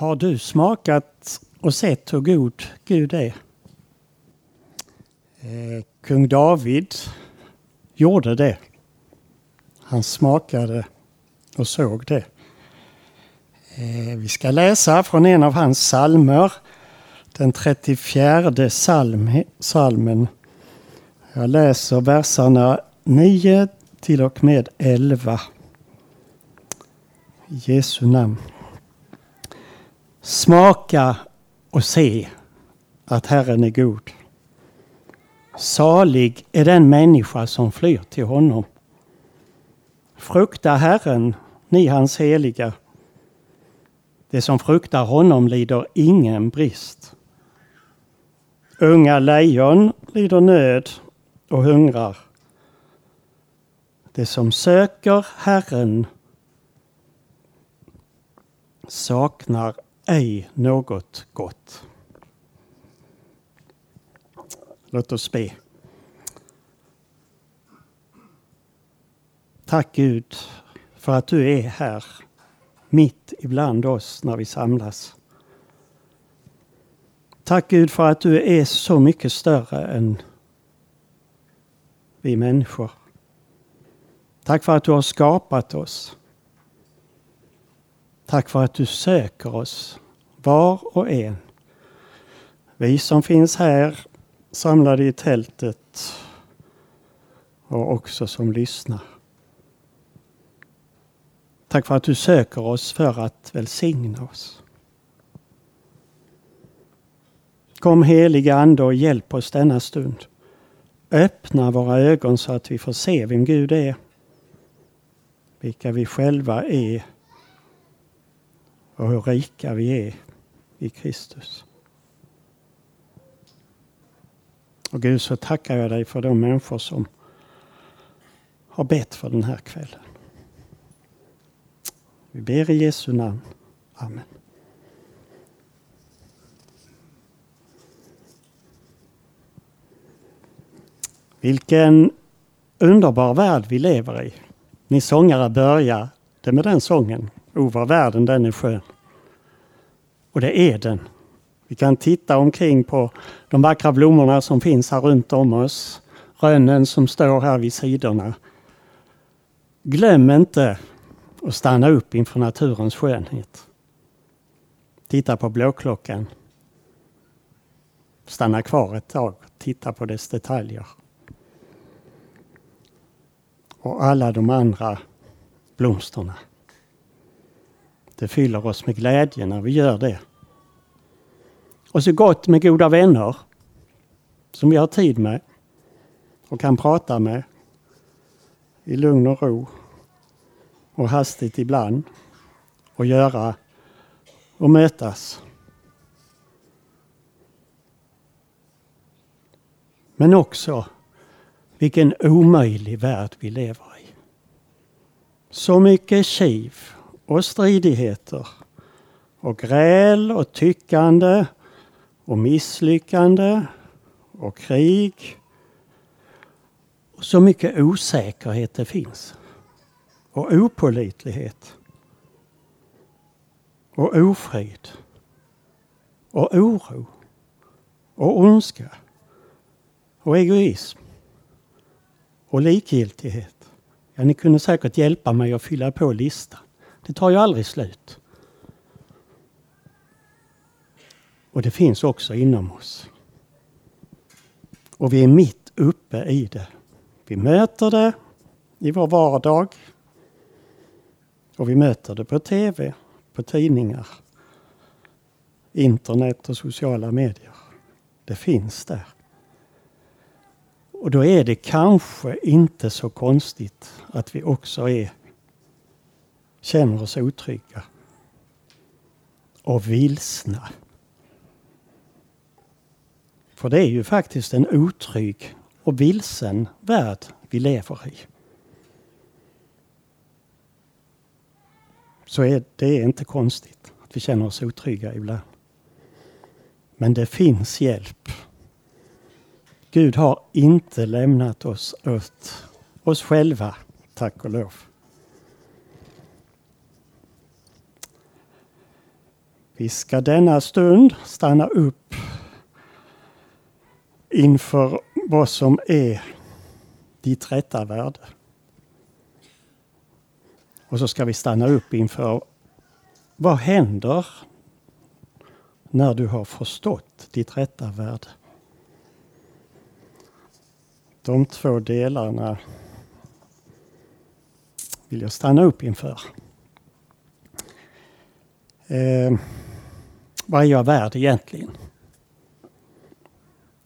Har du smakat och sett hur god Gud är? Eh, kung David gjorde det. Han smakade och såg det. Eh, vi ska läsa från en av hans salmer, den 34 salm, salmen. Jag läser verserna 9 till och med 11. I Jesu namn. Smaka och se att Herren är god. Salig är den människa som flyr till honom. Frukta Herren, ni hans heliga. Det som fruktar honom lider ingen brist. Unga lejon lider nöd och hungrar. Det som söker Herren saknar ej något gott. Låt oss be. Tack Gud för att du är här mitt ibland oss när vi samlas. Tack Gud för att du är så mycket större än vi människor. Tack för att du har skapat oss. Tack för att du söker oss, var och en. Vi som finns här samlade i tältet och också som lyssnar. Tack för att du söker oss för att välsigna oss. Kom heliga Ande och hjälp oss denna stund. Öppna våra ögon så att vi får se vem Gud är. Vilka vi själva är och hur rika vi är i Kristus. Och Gud så tackar jag dig för de människor som har bett för den här kvällen. Vi ber i Jesu namn. Amen. Vilken underbar värld vi lever i. Ni sångare började med den sången. O vad världen den är skön. Och det är den. Vi kan titta omkring på de vackra blommorna som finns här runt om oss. Rönnen som står här vid sidorna. Glöm inte att stanna upp inför naturens skönhet. Titta på blåklockan. Stanna kvar ett tag och titta på dess detaljer. Och alla de andra blomsterna. Det fyller oss med glädje när vi gör det. Och så gott med goda vänner som vi har tid med och kan prata med i lugn och ro och hastigt ibland och göra och mötas. Men också vilken omöjlig värld vi lever i. Så mycket kiv och stridigheter och gräl och tyckande och misslyckande och krig. Så mycket osäkerhet det finns. Och opolitlighet. Och ofrid. Och oro. Och ondska. Och egoism. Och likgiltighet. Ja, ni kunde säkert hjälpa mig att fylla på listan. Det tar ju aldrig slut. Och det finns också inom oss. Och vi är mitt uppe i det. Vi möter det i vår vardag. Och vi möter det på tv, på tidningar, internet och sociala medier. Det finns där. Och då är det kanske inte så konstigt att vi också är, känner oss otrygga och vilsna. För det är ju faktiskt en otrygg och vilsen värld vi lever i. Så är det är inte konstigt att vi känner oss otrygga ibland. Men det finns hjälp. Gud har inte lämnat oss åt oss själva, tack och lov. Vi ska denna stund stanna upp inför vad som är ditt rätta värde. Och så ska vi stanna upp inför vad händer när du har förstått ditt rätta värde? De två delarna vill jag stanna upp inför. Eh, vad är jag värd egentligen?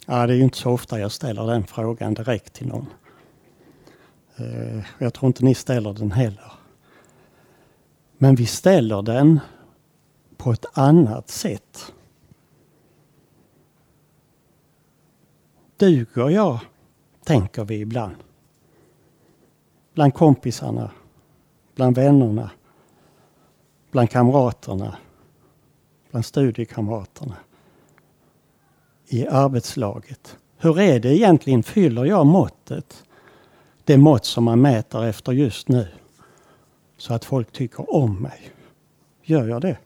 Ja, det är ju inte så ofta jag ställer den frågan direkt till någon. Eh, jag tror inte ni ställer den heller. Men vi ställer den på ett annat sätt. Duger jag, tänker vi ibland. Bland kompisarna, bland vännerna, bland kamraterna, bland studiekamraterna, i arbetslaget. Hur är det egentligen? Fyller jag måttet? Det mått som man mäter efter just nu. Så att folk tycker om mig. Gör jag det?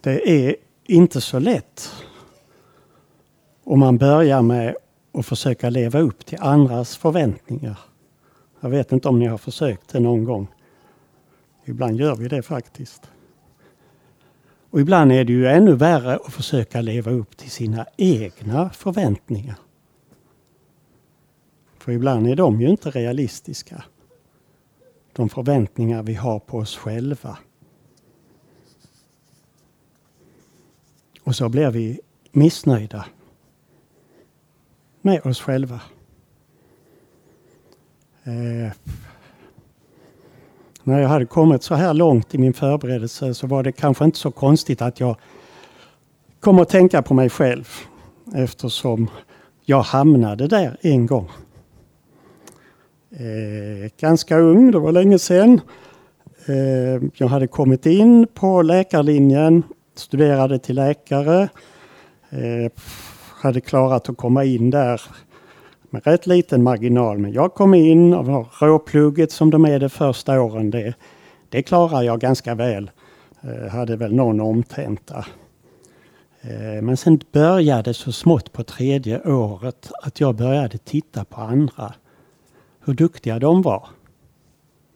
Det är inte så lätt om man börjar med att försöka leva upp till andras förväntningar. Jag vet inte om ni har försökt det någon gång. Ibland gör vi det faktiskt. Och ibland är det ju ännu värre att försöka leva upp till sina egna förväntningar. För ibland är de ju inte realistiska. De förväntningar vi har på oss själva. Och så blir vi missnöjda med oss själva. Eh, när jag hade kommit så här långt i min förberedelse så var det kanske inte så konstigt att jag kom att tänka på mig själv eftersom jag hamnade där en gång. Eh, ganska ung, det var länge sedan. Eh, jag hade kommit in på läkarlinjen, studerade till läkare. Eh, hade klarat att komma in där med rätt liten marginal. Men jag kom in och var råplugget som de är de första åren. Det, det klarar jag ganska väl. Eh, hade väl någon omtenta. Eh, men sen började så smått på tredje året att jag började titta på andra. Hur duktiga de var.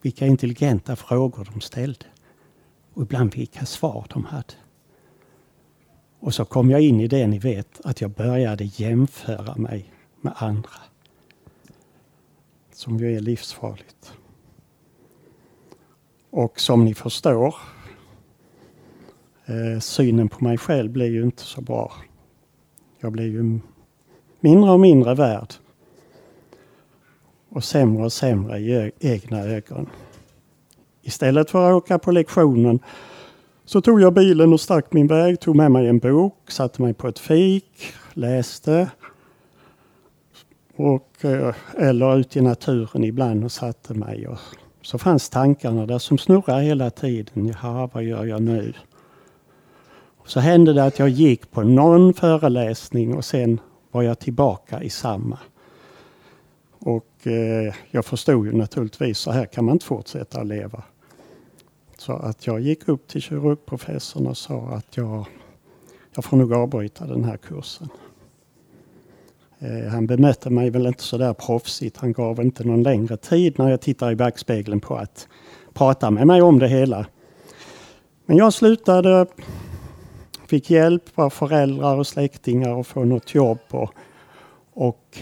Vilka intelligenta frågor de ställde. Och ibland vilka svar de hade. Och så kom jag in i det ni vet, att jag började jämföra mig med andra. Som ju är livsfarligt. Och som ni förstår, eh, synen på mig själv blir ju inte så bra. Jag blir ju mindre och mindre värd. Och sämre och sämre i egna ögon. Istället för att åka på lektionen så tog jag bilen och stack min väg, tog med mig en bok, satte mig på ett fik, läste. Och, eh, eller ut i naturen ibland och satte mig. Och så fanns tankarna där som snurrade hela tiden. Jaha, vad gör jag nu? Och så hände det att jag gick på någon föreläsning och sen var jag tillbaka i samma. Och eh, jag förstod ju naturligtvis, så här kan man inte fortsätta att leva. Så att jag gick upp till kirurgprofessorn och sa att jag, jag får nog avbryta den här kursen. Eh, han bemötte mig väl inte så där proffsigt. Han gav inte någon längre tid när jag tittar i backspegeln på att prata med mig om det hela. Men jag slutade, fick hjälp av föräldrar och släktingar att få något jobb. Och, och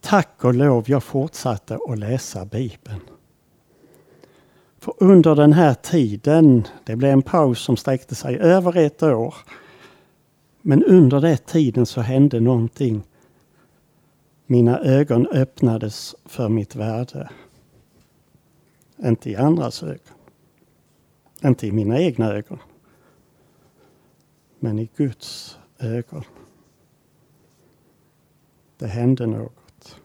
tack och lov, jag fortsatte att läsa Bibeln. För under den här tiden, det blev en paus som sträckte sig över ett år. Men under den tiden så hände någonting. Mina ögon öppnades för mitt värde. Inte i andras ögon. Inte i mina egna ögon. Men i Guds ögon. Det hände något.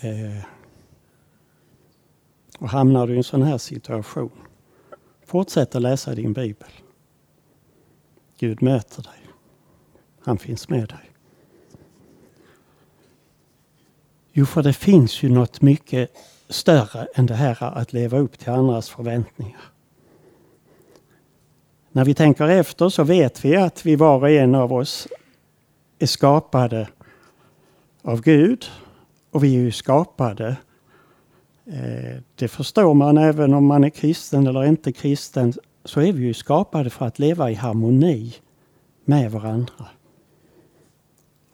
Eh. Och hamnar du i en sån här situation, fortsätt att läsa din bibel. Gud möter dig. Han finns med dig. Jo, för det finns ju något mycket större än det här att leva upp till andras förväntningar. När vi tänker efter så vet vi att vi var och en av oss är skapade av Gud och vi är ju skapade. Eh, det förstår man även om man är kristen eller inte kristen så är vi ju skapade för att leva i harmoni med varandra.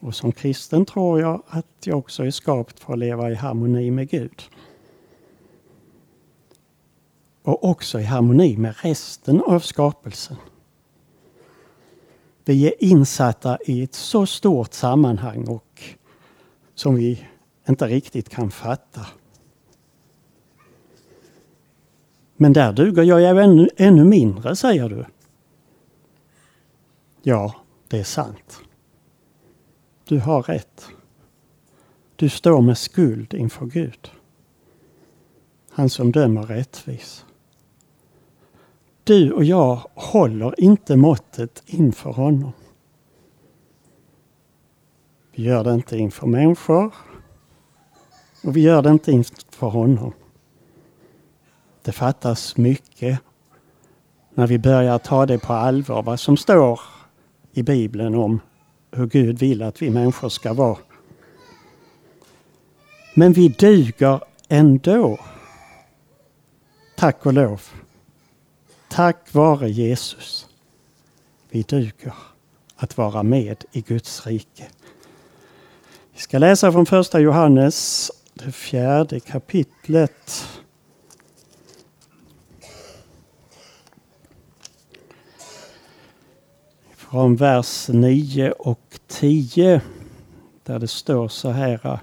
Och som kristen tror jag att jag också är skapt för att leva i harmoni med Gud. Och också i harmoni med resten av skapelsen. Vi är insatta i ett så stort sammanhang och som vi inte riktigt kan fatta. Men där duger jag ännu, ännu mindre, säger du. Ja, det är sant. Du har rätt. Du står med skuld inför Gud. Han som dömer rättvis. Du och jag håller inte måttet inför honom. Vi gör det inte inför människor och vi gör det inte inför honom. Det fattas mycket när vi börjar ta det på allvar, vad som står i Bibeln om hur Gud vill att vi människor ska vara. Men vi duger ändå. Tack och lov. Tack vare Jesus. Vi duger att vara med i Guds rike. Vi ska läsa från första Johannes, det fjärde kapitlet. Från vers 9 och 10 där det står så här.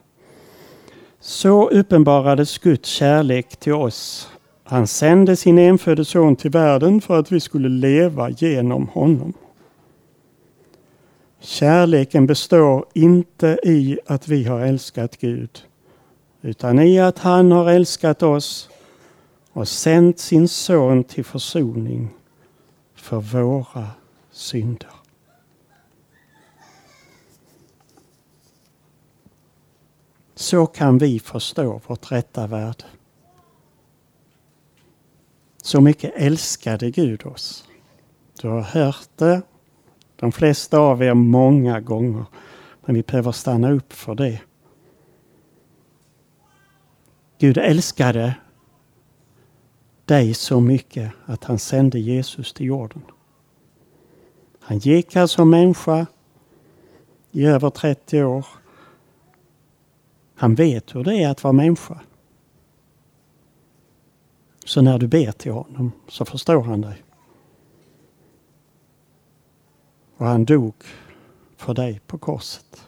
Så uppenbarades Guds kärlek till oss. Han sände sin enfödde son till världen för att vi skulle leva genom honom. Kärleken består inte i att vi har älskat Gud, utan i att han har älskat oss och sänt sin son till försoning för våra synder. Så kan vi förstå vårt rätta värde. Så mycket älskade Gud oss. Du har hört det de flesta av er många gånger. Men vi behöver stanna upp för det. Gud älskade dig så mycket att han sände Jesus till jorden. Han gick här som människa i över 30 år. Han vet hur det är att vara människa. Så när du ber till honom så förstår han dig. Och han dog för dig på korset.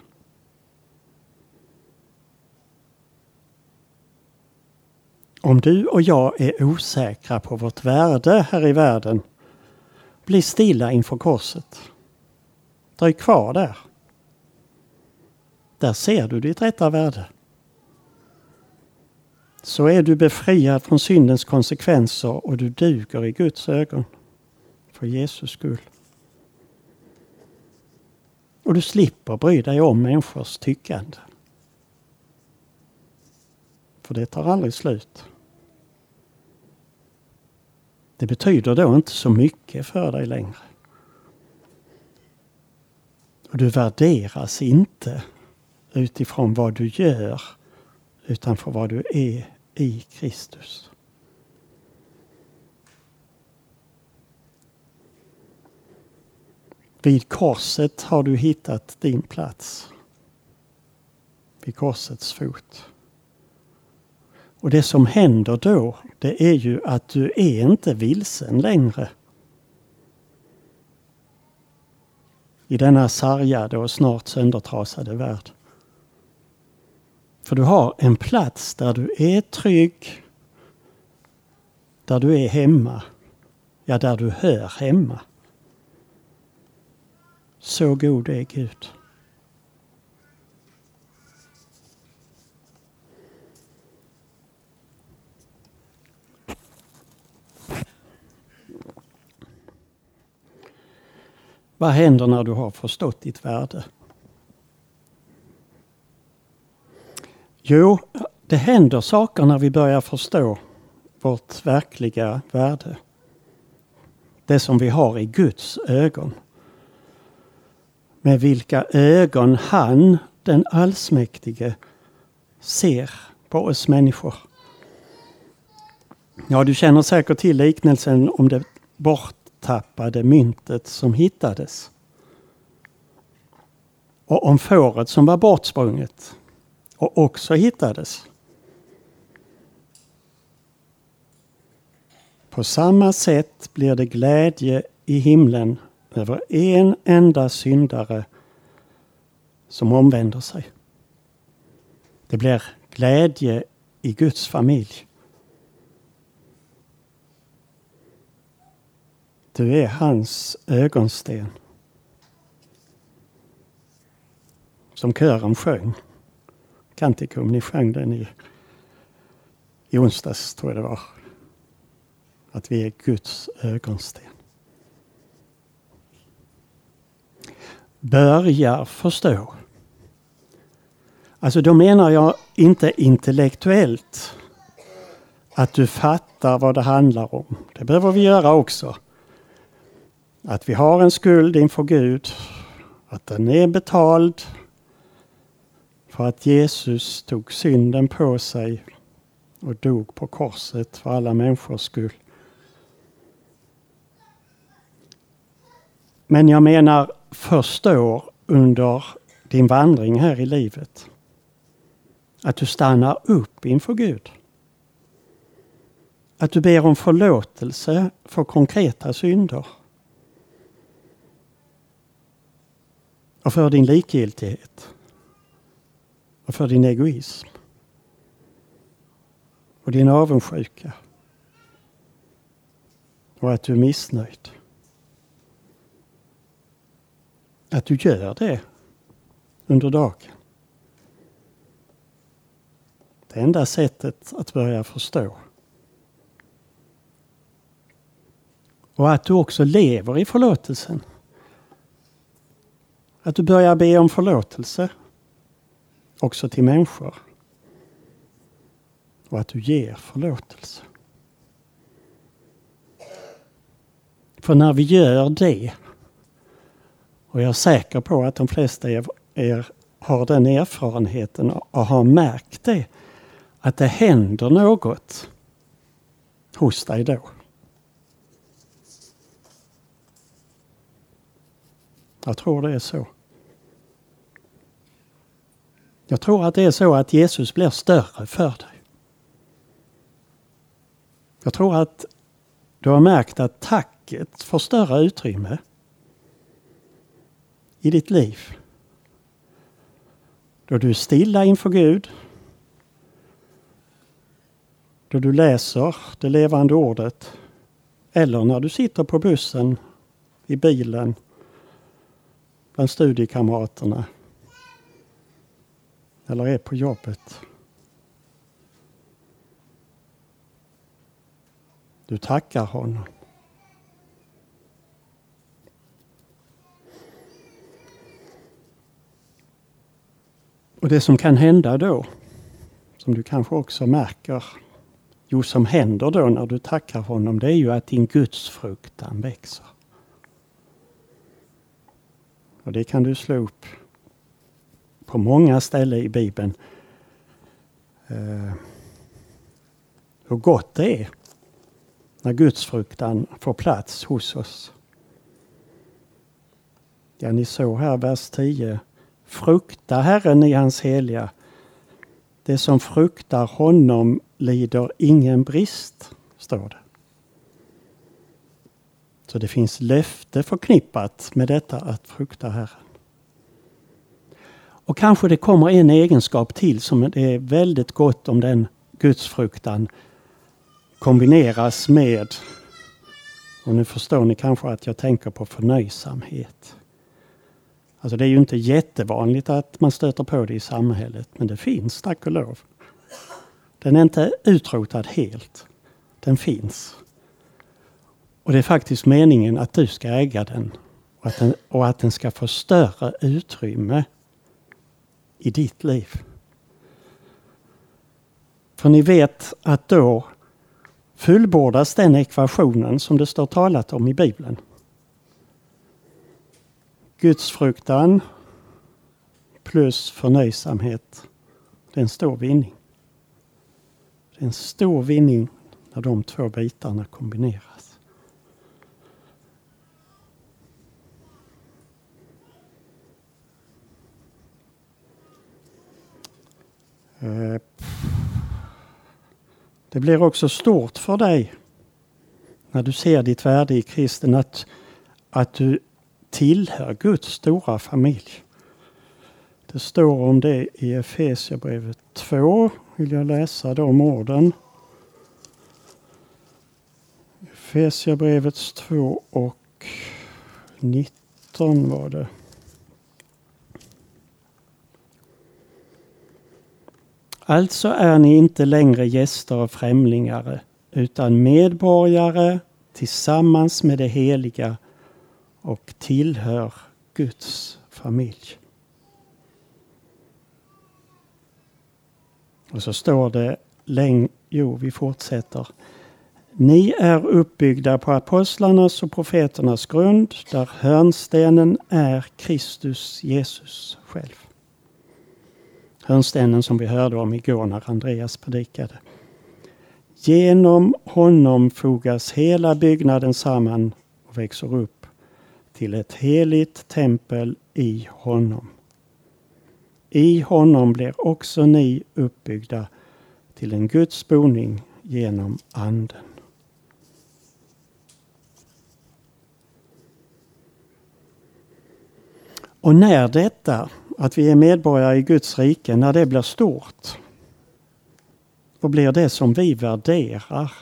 Om du och jag är osäkra på vårt värde här i världen, bli stilla inför korset. Dröj kvar där. Där ser du ditt rätta värde. Så är du befriad från syndens konsekvenser och du duger i Guds ögon. För Jesus skull. Och du slipper bry dig om människors tyckande. För det tar aldrig slut. Det betyder då inte så mycket för dig längre. Och du värderas inte utifrån vad du gör utan för vad du är i Kristus. Vid korset har du hittat din plats. Vid korsets fot. Och det som händer då, det är ju att du är inte vilsen längre. I denna sargade och snart söndertrasade värld. För du har en plats där du är trygg. Där du är hemma. Ja, där du hör hemma. Så god är Gud. Vad händer när du har förstått ditt värde? Jo, det händer saker när vi börjar förstå vårt verkliga värde. Det som vi har i Guds ögon. Med vilka ögon han, den allsmäktige, ser på oss människor. Ja, du känner säkert till liknelsen om det borttappade myntet som hittades. Och om fåret som var bortsprunget och också hittades. På samma sätt blir det glädje i himlen över en enda syndare som omvänder sig. Det blir glädje i Guds familj. Du är hans ögonsten. Som kören sjöng. Kantikum, ni sjöng den i, i onsdags tror jag det var. Att vi är Guds ögonsten. Börja förstå. Alltså då menar jag inte intellektuellt. Att du fattar vad det handlar om. Det behöver vi göra också. Att vi har en skuld inför Gud. Att den är betald. För att Jesus tog synden på sig och dog på korset för alla människors skull. Men jag menar förstår under din vandring här i livet. Att du stannar upp inför Gud. Att du ber om förlåtelse för konkreta synder. Och för din likgiltighet. Och för din egoism. Och din avundsjuka. Och att du är missnöjd. Att du gör det under dagen. Det enda sättet att börja förstå. Och att du också lever i förlåtelsen. Att du börjar be om förlåtelse också till människor. Och att du ger förlåtelse. För när vi gör det, och jag är säker på att de flesta av er har den erfarenheten och har märkt det, att det händer något hos dig då. Jag tror det är så. Jag tror att det är så att Jesus blir större för dig. Jag tror att du har märkt att tacket får större utrymme i ditt liv. Då du är stilla inför Gud. Då du läser det levande ordet. Eller när du sitter på bussen, i bilen, bland studiekamraterna eller är på jobbet. Du tackar honom. Och det som kan hända då, som du kanske också märker, jo som händer då när du tackar honom, det är ju att din gudsfruktan växer. Och det kan du slå upp på många ställen i Bibeln. Eh, hur gott det är när gudsfruktan får plats hos oss. Ja, ni såg här vers 10. Frukta Herren i hans heliga. Det som fruktar honom lider ingen brist, står det. Så det finns löfte förknippat med detta att frukta Herren. Och kanske det kommer en egenskap till som det är väldigt gott om den gudsfruktan kombineras med, och nu förstår ni kanske att jag tänker på förnöjsamhet. Alltså det är ju inte jättevanligt att man stöter på det i samhället, men det finns tack och lov. Den är inte utrotad helt. Den finns. Och det är faktiskt meningen att du ska äga den och att den, och att den ska få större utrymme i ditt liv. För ni vet att då fullbordas den ekvationen som det står talat om i Bibeln. Gudsfruktan plus förnöjsamhet. Det är en stor vinning. Det är en stor vinning när de två bitarna kombineras. Eh, det blir också stort för dig när du ser ditt värde i kristen att, att du tillhör Guds stora familj. Det står om det i Efesierbrevet 2. Vill jag läsa de orden. Efesierbrevets 2 och 19 var det. Alltså är ni inte längre gäster och främlingar utan medborgare tillsammans med det heliga och tillhör Guds familj. Och så står det läng jo, vi fortsätter. Ni är uppbyggda på apostlarnas och profeternas grund där hörnstenen är Kristus Jesus själv. Hörnstenen som vi hörde om igår när Andreas predikade. Genom honom fogas hela byggnaden samman och växer upp till ett heligt tempel i honom. I honom blir också ni uppbyggda till en Guds boning genom Anden. Och när detta, att vi är medborgare i Guds rike, när det blir stort och blir det som vi värderar,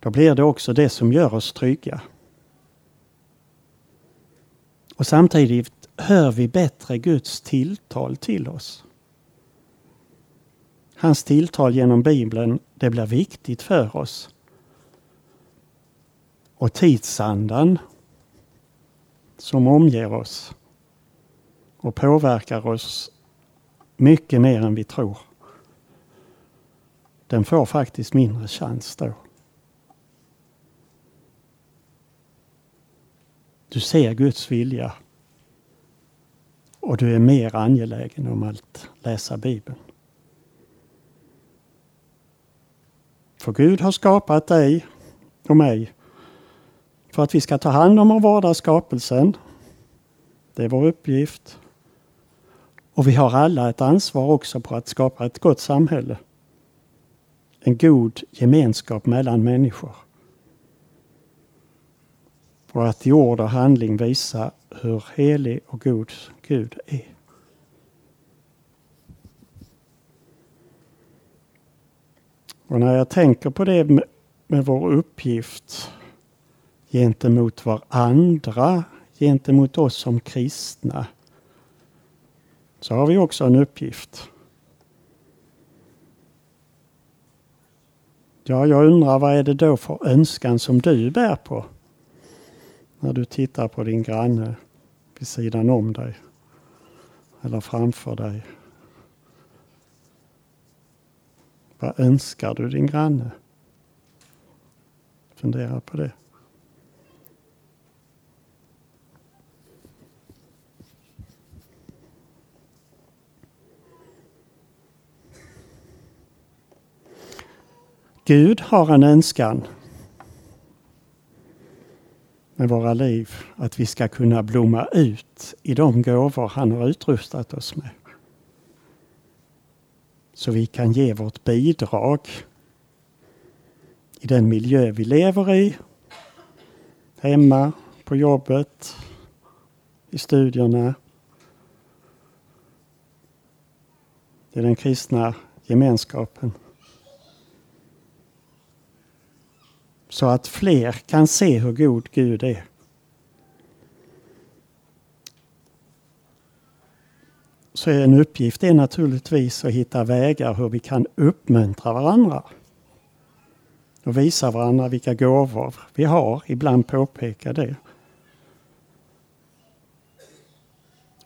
då blir det också det som gör oss trygga. Och samtidigt hör vi bättre Guds tilltal till oss. Hans tilltal genom Bibeln, det blir viktigt för oss. Och tidsandan som omger oss och påverkar oss mycket mer än vi tror. Den får faktiskt mindre chans då. Du ser Guds vilja och du är mer angelägen om att läsa Bibeln. För Gud har skapat dig och mig för att vi ska ta hand om och vårda skapelsen. Det är vår uppgift. Och vi har alla ett ansvar också på att skapa ett gott samhälle. En god gemenskap mellan människor. Och att i ord och handling visa hur helig och god Gud är. Och när jag tänker på det med, med vår uppgift gentemot varandra, gentemot oss som kristna, så har vi också en uppgift. Ja, jag undrar vad är det då för önskan som du bär på? När du tittar på din granne vid sidan om dig eller framför dig. Vad önskar du din granne? Fundera på det. Gud har en önskan med våra liv att vi ska kunna blomma ut i de gåvor han har utrustat oss med. Så vi kan ge vårt bidrag i den miljö vi lever i. Hemma, på jobbet, i studierna. I den kristna gemenskapen. Så att fler kan se hur god Gud är. Så en uppgift är naturligtvis att hitta vägar hur vi kan uppmuntra varandra. Och visa varandra vilka gåvor vi har, ibland påpeka det.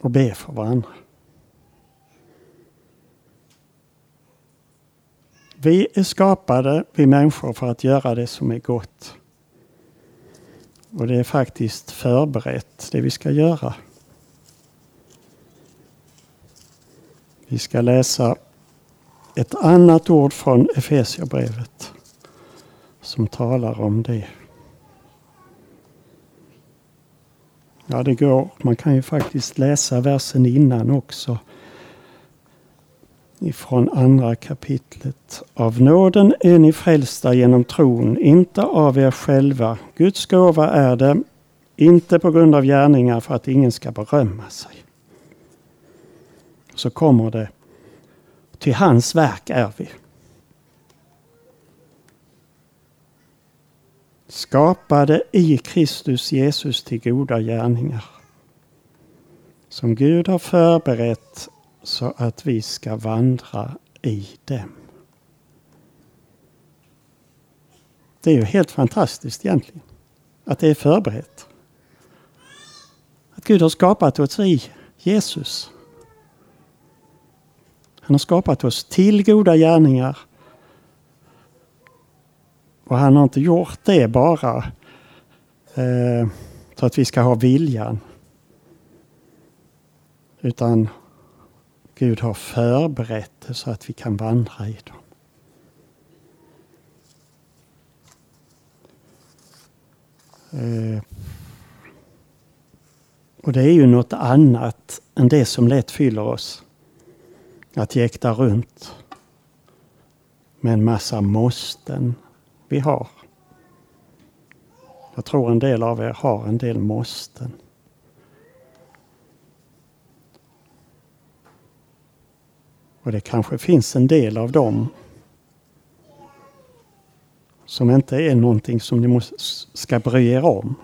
Och be för varandra. Vi är skapade, vi människor, för att göra det som är gott. Och det är faktiskt förberett, det vi ska göra. Vi ska läsa ett annat ord från Efesierbrevet som talar om det. Ja, det går. Man kan ju faktiskt läsa versen innan också. Ifrån andra kapitlet. Av nåden är ni frälsta genom tron, inte av er själva. Guds gåva är det, inte på grund av gärningar för att ingen ska berömma sig. Så kommer det. Till hans verk är vi. skapade i Kristus Jesus till goda gärningar som Gud har förberett så att vi ska vandra i dem. Det är ju helt fantastiskt egentligen att det är förberett. Att Gud har skapat oss i Jesus. Han har skapat oss till goda gärningar och han har inte gjort det bara eh, så att vi ska ha viljan. Utan Gud har förberett det så att vi kan vandra i dem. Eh, och det är ju något annat än det som lätt fyller oss. Att jäkta runt med en massa måsten vi har. Jag tror en del av er har en del måsten. Och det kanske finns en del av dem som inte är någonting som ni måste, ska bry er om.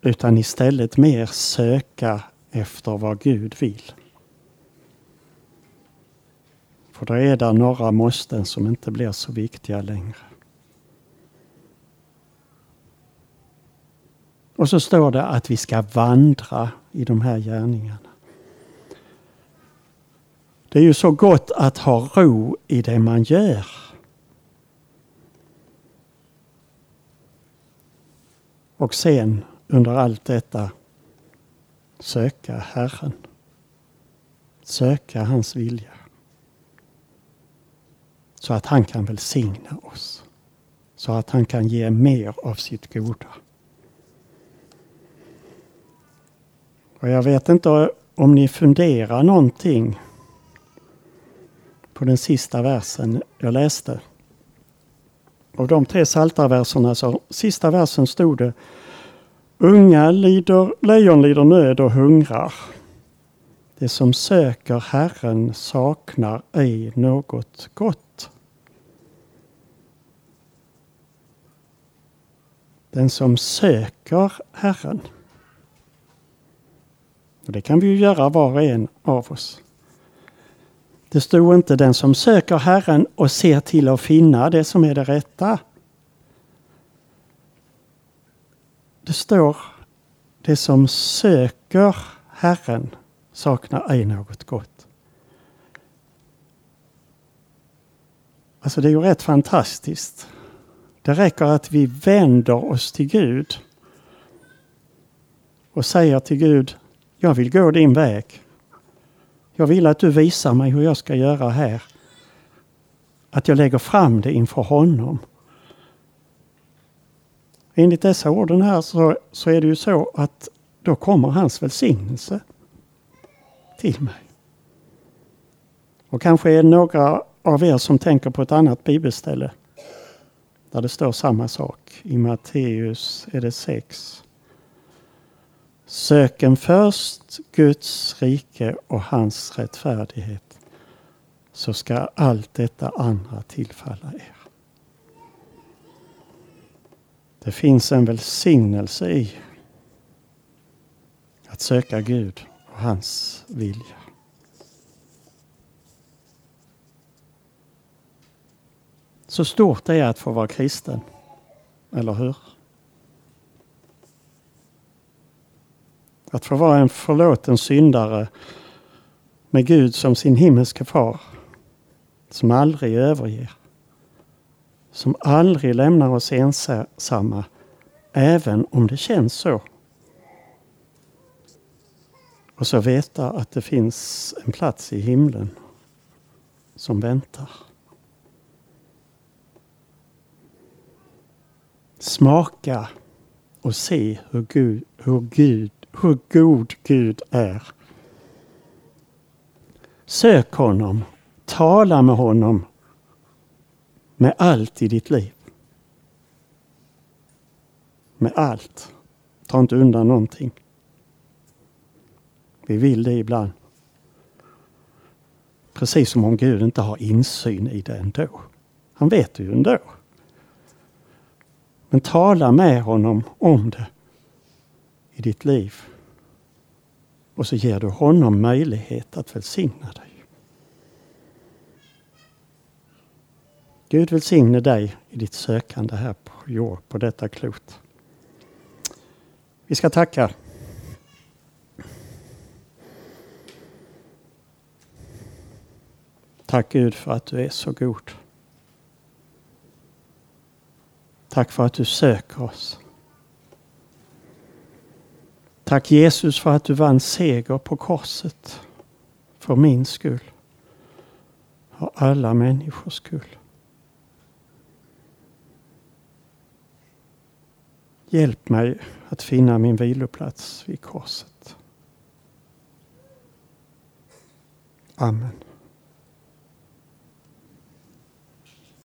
Utan istället mer söka efter vad Gud vill. För då är det några måsten som inte blir så viktiga längre. Och så står det att vi ska vandra i de här gärningarna. Det är ju så gott att ha ro i det man gör. Och sen under allt detta söka Herren. Söka hans vilja. Så att han kan välsigna oss. Så att han kan ge mer av sitt goda. Och jag vet inte om ni funderar någonting på den sista versen jag läste. Av de tre saltarverserna så sista versen stod det Unga lider, lejon lider nöd och hungrar. Det som söker Herren saknar ej något gott. Den som söker Herren. Och Det kan vi ju göra var och en av oss. Det stod inte den som söker Herren och ser till att finna det som är det rätta. Det står det som söker Herren saknar ej något gott. Alltså det är ju rätt fantastiskt. Det räcker att vi vänder oss till Gud och säger till Gud, jag vill gå din väg. Jag vill att du visar mig hur jag ska göra här. Att jag lägger fram det inför honom. Enligt dessa orden här så, så är det ju så att då kommer hans välsignelse till mig. Och kanske är det några av er som tänker på ett annat bibelställe där det står samma sak. I Matteus är det 6. Söken först Guds rike och hans rättfärdighet så ska allt detta andra tillfalla er. Det finns en välsignelse i att söka Gud och hans vilja. Så stort det är att få vara kristen. Eller hur? Att få vara en förlåten syndare med Gud som sin himmelske far som aldrig överger. Som aldrig lämnar oss ensamma även om det känns så. Och så veta att det finns en plats i himlen som väntar. Smaka och se hur, Gud, hur, Gud, hur god Gud är. Sök honom, tala med honom med allt i ditt liv. Med allt. Ta inte undan någonting. Vi vill det ibland. Precis som om Gud inte har insyn i det ändå. Han vet det ju ändå. Men tala med honom om det i ditt liv. Och så ger du honom möjlighet att välsigna dig. Gud välsigne dig i ditt sökande här på jord, på detta klot. Vi ska tacka. Tack Gud för att du är så god. Tack för att du söker oss. Tack Jesus för att du vann seger på korset. För min skull. För alla människors skull. Hjälp mig att finna min viloplats vid korset. Amen.